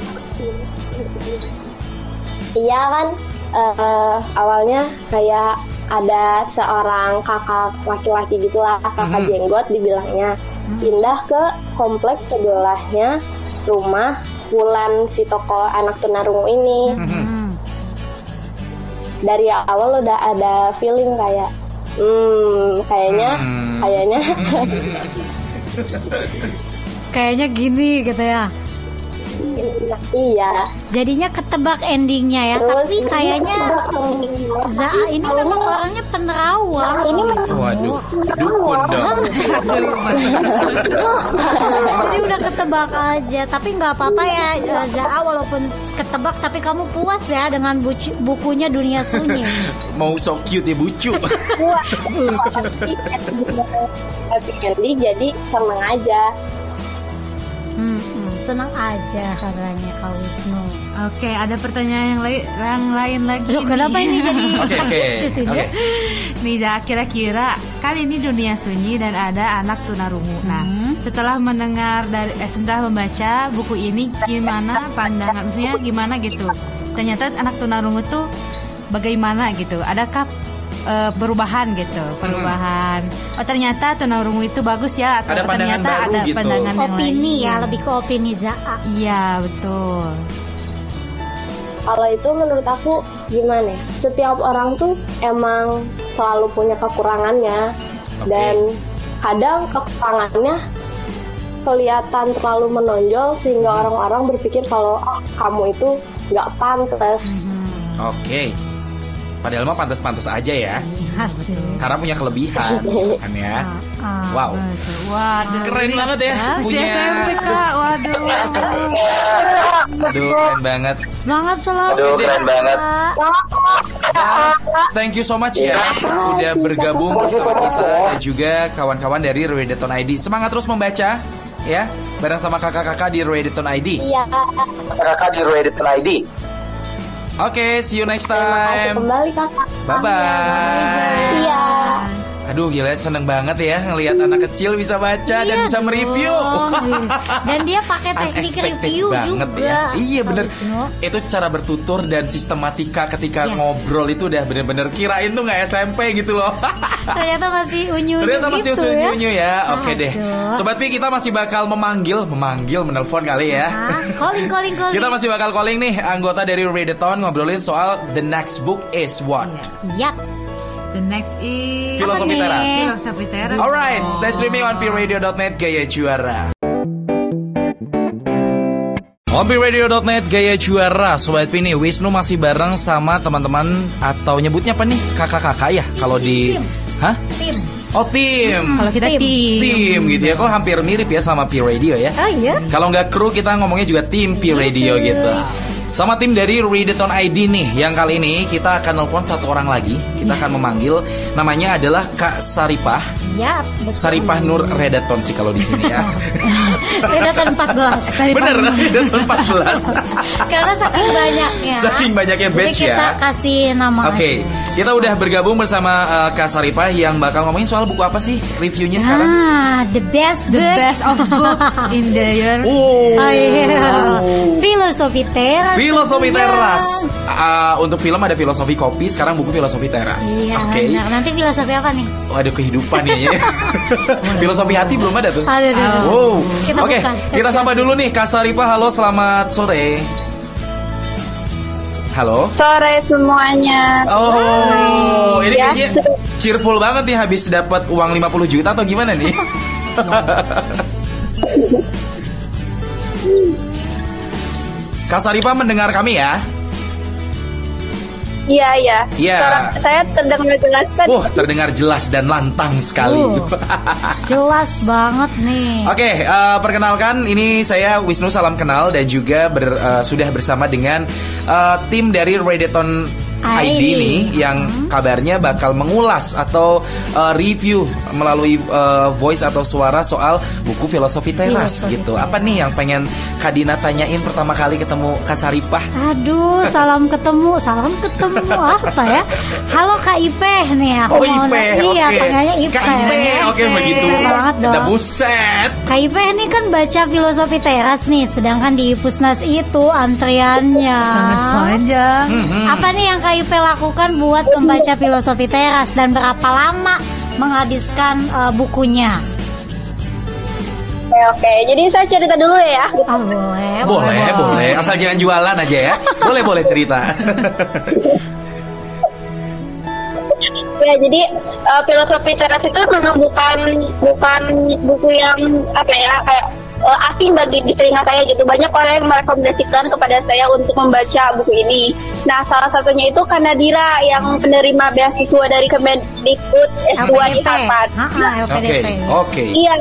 Speaker 6: Iya kan eh, awalnya kayak ada seorang kakak laki-laki gitulah kakak
Speaker 1: Mhm.
Speaker 6: jenggot dibilangnya pindah ke kompleks sebelahnya rumah Wulan si toko anak tunarungu ini
Speaker 2: Hmm.
Speaker 6: dari awal udah ada feeling kayak hmm kayaknya
Speaker 1: Hmm.
Speaker 6: kayaknya
Speaker 2: Kayaknya gini gitu ya.
Speaker 6: Iya
Speaker 2: Jadinya ketebak endingnya ya.
Speaker 6: terus
Speaker 2: Tapi kayaknya Zaa ini memang orangnya penerawang.
Speaker 6: ini
Speaker 1: Waduh, dukun dong.
Speaker 2: Jadi udah ketebak aja, tapi nggak apa-apa ya eh, Zaa walaupun ketebak tapi kamu puas ya dengan bucu- bukunya Dunia Sunyi.
Speaker 1: Mau so cute ya bucu.
Speaker 6: ending jadi seneng aja
Speaker 2: senang aja katanya Kak Wisnu.
Speaker 3: Oke, ada pertanyaan yang lain yang lain lagi.
Speaker 2: Loh,
Speaker 3: nih.
Speaker 2: kenapa ini jadi?
Speaker 1: Oke.
Speaker 3: Nih Zaa, kira-kira kan ini dunia sunyi dan ada anak tunarungu. Nah, setelah mendengar dari eh, setelah membaca buku ini gimana pandangan maksudnya gimana gitu. Ternyata anak tunarungu tuh bagaimana gitu. Adakah eh, perubahan gitu, perubahan. Oh, ternyata tunarungu itu bagus ya atau
Speaker 1: Ada
Speaker 3: ternyata
Speaker 1: baru
Speaker 3: ada
Speaker 1: gitu.
Speaker 3: pandangan yang
Speaker 2: Opini
Speaker 3: lain.
Speaker 2: ya, lebih ke opini Zaa.
Speaker 3: Iya, betul.
Speaker 6: kalau itu menurut aku gimana ya setiap orang tuh emang selalu punya kekurangannya
Speaker 1: Oke.
Speaker 6: dan kadang kekurangannya kelihatan terlalu menonjol sehingga orang-orang berpikir kalau ah kamu itu nggak pantas
Speaker 1: Oke. Padahal mah pantas-pantas aja ya.
Speaker 2: Hasil.
Speaker 1: Karena punya kelebihan kan ya.
Speaker 2: Ah,
Speaker 1: Wow.
Speaker 3: Waduh.
Speaker 1: Keren
Speaker 3: ini-
Speaker 1: banget ya?
Speaker 3: Si
Speaker 1: punya.
Speaker 3: SMP kak, waduh.
Speaker 1: Aduh, keren banget.
Speaker 2: Semangat selalu.
Speaker 4: Aduh, keren banget.
Speaker 2: Kak.
Speaker 1: Thank you so much ya udah bergabung bersama kita dan juga kawan-kawan dari Redeton ID. Semangat terus membaca ya bareng sama kakak-kakak di Redeton ID.
Speaker 6: Iya,
Speaker 4: Kakak di Reddit ID.
Speaker 1: Oke, see you next
Speaker 6: terima kasih
Speaker 1: time.
Speaker 6: kembali kakak.
Speaker 1: Bye bye.
Speaker 6: Iya.
Speaker 1: Aduh gila seneng banget ya ngelihat anak kecil bisa baca dan
Speaker 2: Iya
Speaker 1: bisa mereview.
Speaker 2: Dan dia pakai teknik review
Speaker 1: banget
Speaker 2: juga.
Speaker 1: ya. Iya bener. Itu cara bertutur dan sistematika ketika
Speaker 2: Iya.
Speaker 1: ngobrol itu udah bener-bener kirain tuh nggak SMP gitu loh.
Speaker 2: Ternyata masih unyu
Speaker 1: Ternyata masih
Speaker 2: gitu ya.
Speaker 1: unyu ya. Oke deh. Sobat Pi kita masih bakal memanggil, memanggil, menelpon kali ya.
Speaker 2: Ah, calling calling calling.
Speaker 1: Kita masih bakal calling nih anggota dari Redeton ngobrolin soal the next book is what.
Speaker 2: Yap.
Speaker 3: The next is
Speaker 1: Filosofi teras.
Speaker 3: Filosofi teras.
Speaker 1: Alright, stay streaming on pradio.net Gaya Juara. On pradio.net Gaya Juara Sobat Pini Wisnu masih bareng sama teman-teman Atau nyebutnya apa nih? Kakak-kakak ya? Kalau di... Hah?
Speaker 2: Tim.
Speaker 1: Oh tim
Speaker 3: Kalau kita
Speaker 2: Tim.
Speaker 3: tim.
Speaker 1: Tim gitu ya Kok hampir mirip ya sama P Radio ya
Speaker 2: Oh iya.
Speaker 1: Kalau nggak kru kita ngomongnya juga tim P Radio gitu sama tim dari Redeton ID nih Yang kali ini kita akan nelpon satu orang lagi Kita akan memanggil Namanya adalah Kak Saripah
Speaker 2: Yap. betul.
Speaker 1: Saripah Nur Redaton sih kalau di sini ya.
Speaker 2: Redaton 14. Saripah.
Speaker 1: Bener, Redaton 14.
Speaker 2: Karena saking banyaknya.
Speaker 1: Saking banyaknya batch
Speaker 2: kita
Speaker 1: ya.
Speaker 2: kasih nama.
Speaker 1: Oke, kita udah bergabung bersama uh, Kak Saripah yang bakal ngomongin soal buku apa sih reviewnya sekarang?
Speaker 2: Ah, the best
Speaker 3: The
Speaker 2: book.
Speaker 3: best of book in the year.
Speaker 1: Oh,
Speaker 2: Oh iya. Filosofi teras.
Speaker 1: Filosofi
Speaker 2: tentunya.
Speaker 1: teras. Uh, untuk film ada filosofi kopi, sekarang buku filosofi teras.
Speaker 2: Iya,
Speaker 1: Oke.
Speaker 2: benar. Nanti filosofi apa nih?
Speaker 1: Waduh kehidupan nih ya. filosofi hati belum ada tuh.
Speaker 2: Ada ada.
Speaker 1: Wow. Oke,
Speaker 2: buka.
Speaker 1: kita sapa dulu nih Kak. Halo, selamat sore. Halo.
Speaker 7: Sore semuanya.
Speaker 1: Oh, ini
Speaker 7: Ya,
Speaker 1: kayaknya cheerful banget nih habis dapat uang 50 juta atau gimana nih? Kak Saripah mendengar kami ya?
Speaker 7: Iya, iya.
Speaker 1: Iya.
Speaker 7: Saya terdengar jelas kan?
Speaker 1: Wah, terdengar jelas dan lantang sekali.
Speaker 2: Uh. Jelas banget nih.
Speaker 1: Oke, eh, perkenalkan ini saya Wisnu Salam Kenal dan juga ber- eh, sudah bersama dengan eh, tim dari Redeton ID
Speaker 2: ID.
Speaker 1: nih yang kabarnya bakal mengulas atau eh, review melalui eh, voice atau suara soal buku filosofi teras
Speaker 2: Filosofi
Speaker 1: gitu.
Speaker 2: teras.
Speaker 1: Apa nih yang pengen Kadina tanyain pertama kali ketemu Kak Saripah?
Speaker 2: Aduh, salam ketemu, salam ketemu apa ya? Halo Kak Ipeh nih aku
Speaker 1: Oh
Speaker 2: mau
Speaker 1: Ipe,
Speaker 2: nanya-
Speaker 1: oke.
Speaker 2: Iya, Ipeh.
Speaker 1: Kak Ipe, oke begitu.
Speaker 2: Keren banget dong.
Speaker 1: Ada buset.
Speaker 2: Kak Ipeh ini kan baca filosofi teras nih, sedangkan di Pusnas itu antriannya
Speaker 3: Sangat panjang.
Speaker 1: Hmm.
Speaker 2: Apa nih yang Kak Ipeh lakukan buat membaca filosofi teras dan berapa lama menghabiskan eh, bukunya?
Speaker 7: Oke, oke. Jadi saya cerita dulu ya.
Speaker 2: Ah, boleh,
Speaker 1: Boleh, boleh. Asal jangan jualan aja ya. Boleh, boleh cerita.
Speaker 7: Ya, jadi eh, filosofi teras itu memang bukan bukan buku yang apa ya kayak eh, asing bagi di telinga saya gitu. Banyak orang yang merekomendasikan kepada saya untuk membaca buku ini. Nah, salah satunya itu Kanadira yang penerima beasiswa dari Kemendikbud S2 di. Harvard.
Speaker 2: Ah, ah,
Speaker 7: Nah,
Speaker 1: Oke, oke.
Speaker 7: Iya.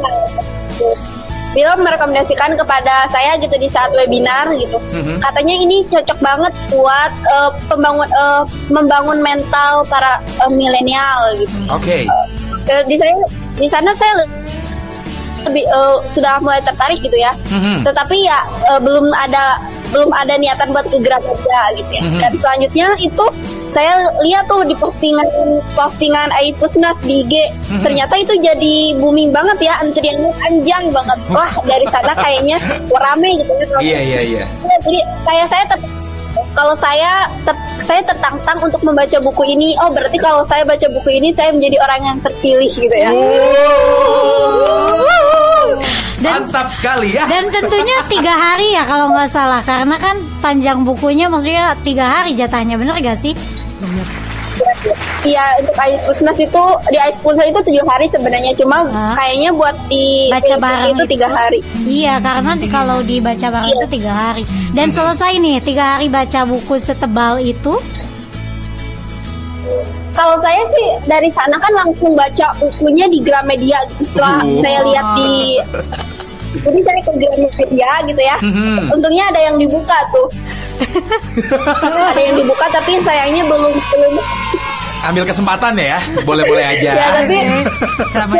Speaker 7: Beliau merekomendasikan kepada saya gitu di saat webinar gitu.
Speaker 1: Mhm.
Speaker 7: Katanya ini cocok banget buat eh, pembangun eh, membangun mental para eh, milenial gitu.
Speaker 1: Oke.
Speaker 7: Eh, di saya di sana saya lebih eh, sudah mulai tertarik gitu ya.
Speaker 1: Mhm.
Speaker 7: Tetapi ya eh, belum ada belum ada niatan buat ke aja gitu ya.
Speaker 1: Mhm.
Speaker 7: Dan selanjutnya itu saya lihat tuh di postingan postingan Aipusnas di IG
Speaker 1: Mhm.
Speaker 7: ternyata itu jadi booming banget ya antriannya panjang banget wah dari sana kayaknya rame gitu ya
Speaker 1: Iya, iya, iya.
Speaker 7: Ya, jadi kayak saya ter- kalau saya ter- saya tertantang untuk membaca buku ini oh berarti kalau saya baca buku ini saya menjadi orang yang terpilih gitu ya
Speaker 2: Dan
Speaker 1: Mantap sekali ya.
Speaker 2: Dan tentunya tiga hari ya kalau nggak salah Karena kan panjang bukunya maksudnya tiga hari jatahnya bener gak sih?
Speaker 7: Iya untuk Aipusnas itu di Aipusnas itu tujuh hari sebenarnya cuma
Speaker 2: Hah?
Speaker 7: kayaknya buat di
Speaker 2: Baca bareng
Speaker 7: itu tiga hari
Speaker 2: Iya karena kalau dibaca bareng itu tiga hari Dan selesai nih tiga hari baca buku setebal itu
Speaker 7: Kalau saya sih dari sana kan langsung baca bukunya di Gramedia gitu. Setelah
Speaker 1: Uh.
Speaker 7: saya lihat di jadi saya ke Gramedia gitu ya.
Speaker 1: Mhm.
Speaker 7: Untungnya ada yang dibuka tuh. ada yang dibuka tapi sayangnya belum belum
Speaker 1: Ambil kesempatan ya, boleh-boleh aja.
Speaker 7: ya tapi
Speaker 3: Selamat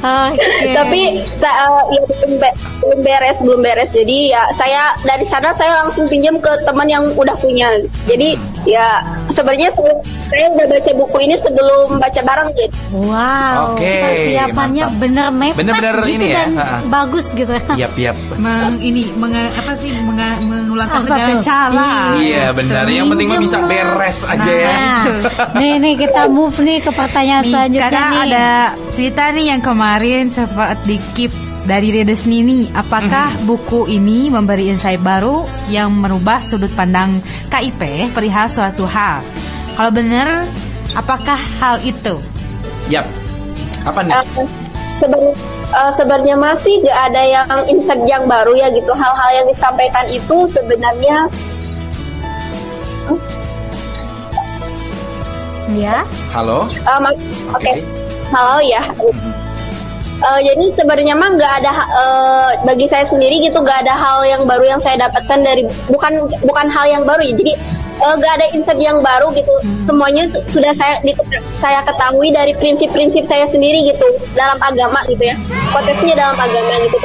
Speaker 7: Ya.
Speaker 2: Oke.
Speaker 7: tapi sa- uh, ya, belum, be- belum beres belum beres jadi ya saya dari sana saya langsung pinjam ke teman yang udah punya jadi ya sebenarnya saya, saya udah baca buku ini sebelum baca bareng gitu
Speaker 2: Wow,
Speaker 1: Oke,
Speaker 2: persiapannya
Speaker 1: mantap.
Speaker 2: bener mepet
Speaker 1: Bener-bener
Speaker 2: gitu
Speaker 1: ini ya,
Speaker 2: dan
Speaker 1: ha-ha.
Speaker 2: bagus gitu.
Speaker 1: Yap, yap.
Speaker 3: Meng, ini menga- apa sih mengeluarkan
Speaker 2: Apa
Speaker 3: segala
Speaker 2: tuh?
Speaker 3: cara.
Speaker 1: Iya, benar. Yang penting mah bisa beres aja ya.
Speaker 2: Nah, nih nih kita move nih ke pertanyaan selanjutnya nih.
Speaker 3: ada cerita nih yang kemarin sempat dikip dari Redes Nini. Apakah
Speaker 1: Mhm.
Speaker 3: buku ini memberi insight baru yang merubah sudut pandang KIP perihal suatu hal? Kalau benar, apakah hal itu?
Speaker 1: Yap. Apa nih?
Speaker 7: uh, seben- uh, sebenarnya masih gak ada yang insight yang baru ya gitu hal-hal yang disampaikan itu sebenarnya
Speaker 2: Ya.
Speaker 1: Halo?
Speaker 7: ma- oke
Speaker 1: Oke.
Speaker 7: halo ya Uh, jadi sebenarnya mah nggak ada uh, bagi saya sendiri gitu nggak ada hal yang baru yang saya dapatkan dari bukan bukan hal yang baru ya. Jadi uh, nggak ada insight yang baru gitu. Semuanya sudah saya di- saya ketahui dari prinsip-prinsip saya sendiri gitu dalam agama gitu ya. Konteksnya dalam agama gitu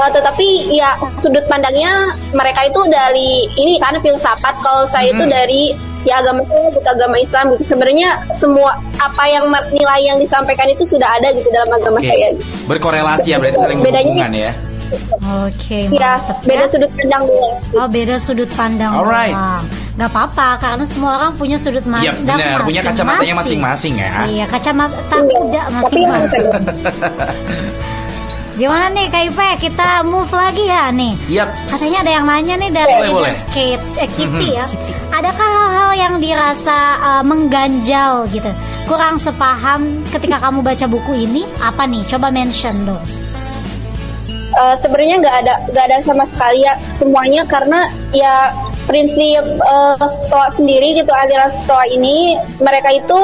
Speaker 7: Uh, tetapi ya sudut pandangnya mereka itu dari ini kan filsafat kalau saya itu dari ya agama saya gitu agama Islam gitu sebenarnya semua apa yang nilai yang disampaikan itu sudah ada gitu dalam agama
Speaker 1: Oke.
Speaker 7: saya
Speaker 1: Berkorelasi ya berarti saling berhubungan ya.
Speaker 2: Oke,
Speaker 7: ya
Speaker 2: mantep
Speaker 7: beda
Speaker 2: ya.
Speaker 7: sudut pandang dulu
Speaker 2: Oh beda sudut pandang
Speaker 1: Alright.
Speaker 2: doang. Gak apa-apa karena semua orang punya sudut pandang
Speaker 1: Iya benar, punya kacamatanya masing-masing ya.
Speaker 2: Iya kacamata kuda
Speaker 7: tapi
Speaker 2: masing-masing. Gimana nih Kak Ipe? Kita move lagi ya nih.
Speaker 1: Yap.
Speaker 2: Katanya ada yang nanya nih dari
Speaker 1: Boleh, boleh.
Speaker 2: Kit, eh, Kitty
Speaker 1: Mhm.
Speaker 2: ya. Adakah hal-hal yang dirasa uh, mengganjal gitu? Kurang sepaham ketika kamu baca buku ini? Apa nih? Coba mention dong.
Speaker 7: Eh, sebenarnya nggak ada nggak ada sama sekali ya semuanya karena ya prinsip eh, stoa sendiri gitu aliran stoa ini mereka itu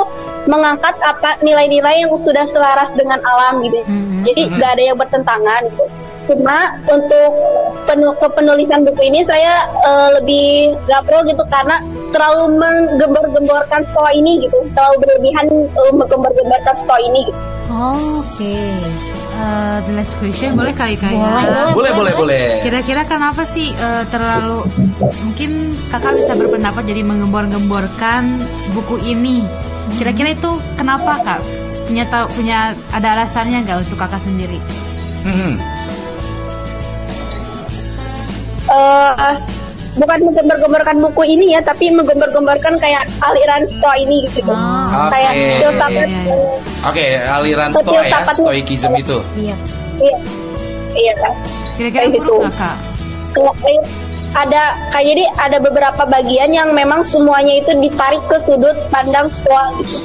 Speaker 7: mengangkat apa nilai-nilai yang sudah selaras dengan alam gitu
Speaker 2: Mhm.
Speaker 7: jadi nggak ada yang bertentangan gitu. cuma untuk penu- penulisan buku ini saya eh, lebih nggak pro gitu karena terlalu menggembor-gemborkan stoa ini gitu terlalu berlebihan eh, menggembor-gemborkan stoa ini gitu
Speaker 2: Oke.
Speaker 3: Uh, the last question boleh kali kak
Speaker 2: Boleh,
Speaker 3: ya?
Speaker 1: Boleh, boleh, boleh.
Speaker 3: Kira-kira kenapa sih eh, terlalu mungkin kakak bisa berpendapat jadi menggembor-gemborkan buku ini? Kira-kira itu kenapa kak? Punya tahu punya ada alasannya nggak untuk kakak sendiri?
Speaker 1: Hmm.
Speaker 7: eh bukan menggembar-gembarkan buku ini ya, tapi menggembar-gembarkan kayak aliran stoa ini gitu.
Speaker 2: Ah,
Speaker 7: kayak
Speaker 1: Oke.
Speaker 7: filsafat.
Speaker 3: Iya, iya, iya.
Speaker 1: Oke, aliran
Speaker 7: Betul,
Speaker 1: stoa ya, stoikism itu.
Speaker 2: Iya.
Speaker 7: Iya, iya.
Speaker 3: Kira-kira
Speaker 7: Kayak gitu.
Speaker 3: nggak kak?
Speaker 7: Kayak ada kayak jadi ada beberapa bagian yang memang semuanya itu ditarik ke sudut pandang stoa gitu.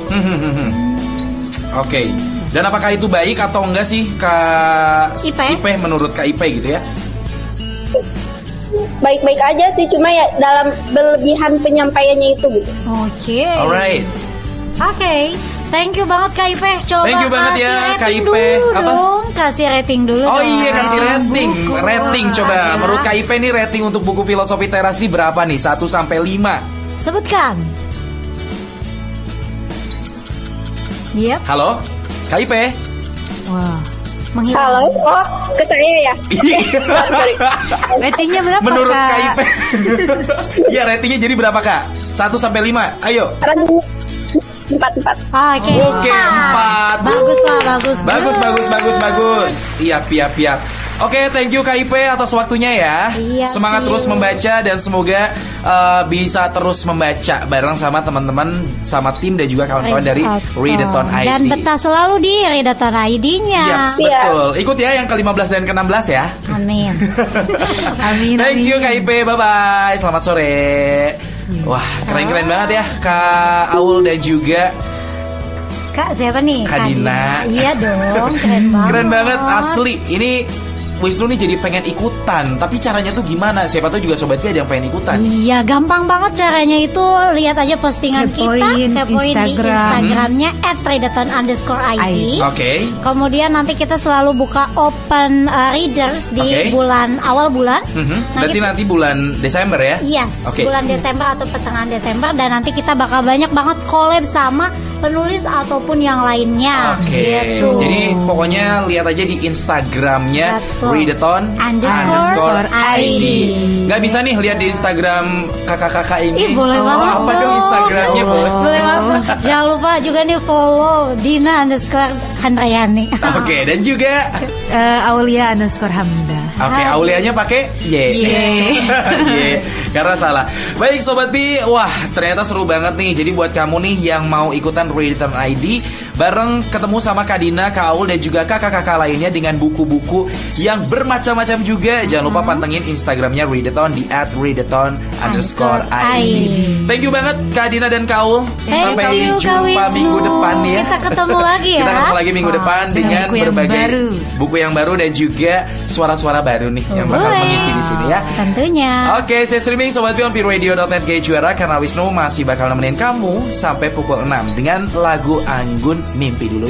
Speaker 1: Oke. Dan apakah itu baik atau enggak sih Kak
Speaker 2: Ipe?
Speaker 1: menurut Kak Ipe gitu ya?
Speaker 7: Baik-baik aja sih, cuma ya dalam berlebihan penyampaiannya itu gitu.
Speaker 2: Oke.
Speaker 1: Alright.
Speaker 2: Oke. Thank you banget Kak Ipe. Coba
Speaker 1: Thank you banget
Speaker 2: kasih
Speaker 1: ya,
Speaker 2: rating
Speaker 1: Kak Ipe.
Speaker 2: dulu
Speaker 1: Apa?
Speaker 2: dong. Kasih rating dulu
Speaker 1: Oh
Speaker 2: dong.
Speaker 1: iya kasih rating,
Speaker 3: buku.
Speaker 1: rating coba.
Speaker 2: Ya.
Speaker 1: Menurut Kak Ipe nih rating untuk buku filosofi teras ini berapa nih? 1 sampai 5.
Speaker 2: Sebutkan. Yep.
Speaker 1: Halo? Kak Ipe?
Speaker 2: Wah. Menghilang.
Speaker 7: Halo, oh ke saya ya. Sorry.
Speaker 3: Ratingnya berapa
Speaker 1: Menurut
Speaker 3: kak?
Speaker 1: Kak Ipe. Iya ratingnya jadi berapa Kak? 1 sampai 5. Ayo.
Speaker 7: Ranking empat empat.
Speaker 2: Oke.
Speaker 1: Oke, empat.
Speaker 2: Bagus lah, bagus.
Speaker 1: Bagus, bagus, bagus, bagus. Iya, iya, iya. Oke, thank you KIP atas waktunya ya.
Speaker 2: Iya,
Speaker 1: Semangat terus membaca dan semoga uh, bisa terus membaca bareng sama teman-teman, sama tim dan juga kawan-kawan dari Readathon ID.
Speaker 2: Dan betah selalu di Readathon ID-nya.
Speaker 1: Iya, betul. Ikut ya yang ke-15 dan ke-16 ya.
Speaker 2: Amin.
Speaker 3: Amin.
Speaker 1: Thank you. KIP, bye-bye. Selamat sore. Wah, keren-keren banget ya Kak Aul dan juga
Speaker 2: Kak siapa nih?
Speaker 1: Kak Dina.
Speaker 2: Iya dong, keren banget.
Speaker 1: Keren banget asli. Ini Wisnu nih jadi pengen ikutan, tapi caranya tuh gimana? Siapa tahu juga sobat ada yang pengen ikutan.
Speaker 2: Iya, gampang banget caranya itu. Lihat aja postingan
Speaker 3: Kepoin
Speaker 2: kita, kepoin di
Speaker 3: Instagram.
Speaker 2: Instagramnya @redaton underscore ID.
Speaker 1: Oke.
Speaker 2: Kemudian nanti kita selalu buka open uh, readers di
Speaker 1: Oke.
Speaker 2: bulan awal bulan.
Speaker 1: Mhm.
Speaker 2: Nah,
Speaker 1: Berarti
Speaker 2: kita-
Speaker 1: nanti bulan Desember ya?
Speaker 2: Yes,
Speaker 1: Oke.
Speaker 2: bulan Desember atau pertengahan Desember dan nanti kita bakal banyak banget collab sama penulis ataupun yang lainnya.
Speaker 1: Oke,
Speaker 2: Gitu.
Speaker 1: jadi pokoknya lihat aja di Instagramnya. Readathon
Speaker 2: Underscore ID.
Speaker 1: Gak bisa nih lihat di Instagram kakak-kakak ini.
Speaker 2: Ih boleh
Speaker 1: Oh,
Speaker 2: banget
Speaker 1: Apa dong Instagramnya, Bu?
Speaker 2: Boleh banget Jangan lupa juga nih follow Dina underscore Handrayani
Speaker 1: Oke, dan juga
Speaker 3: Eh, Aulia underscore Hamida.
Speaker 1: Oke, Aulianya pakai Y. Y. Karena salah. Baik sobat Pi, wah ternyata seru banget nih. Jadi buat kamu nih yang mau ikutan Return ID bareng ketemu sama Kadina, Kak Aul dan juga kakak-kakak lainnya dengan buku-buku yang bermacam-macam juga. Jangan lupa pantengin Instagramnya Readathon di @readathon underscore ID. Thank you banget Kadina dan Kak Aul.
Speaker 2: Thank
Speaker 1: Sampai
Speaker 2: you, Kak
Speaker 1: jumpa minggu depan ya.
Speaker 2: Kita ketemu lagi ya
Speaker 1: Kita ketemu lagi minggu depan dengan
Speaker 3: buku yang
Speaker 1: berbagai
Speaker 3: baru.
Speaker 1: buku yang baru dan juga suara-suara baru nih yang bakal
Speaker 2: Boleh.
Speaker 1: mengisi di sini ya.
Speaker 2: Tentunya
Speaker 1: Oke, saya streaming Sobat Pion Radio.net Gaya Juara karena Wisnu masih bakal nemenin kamu sampai pukul 6 dengan lagu Anggun မင်ပီလူလို့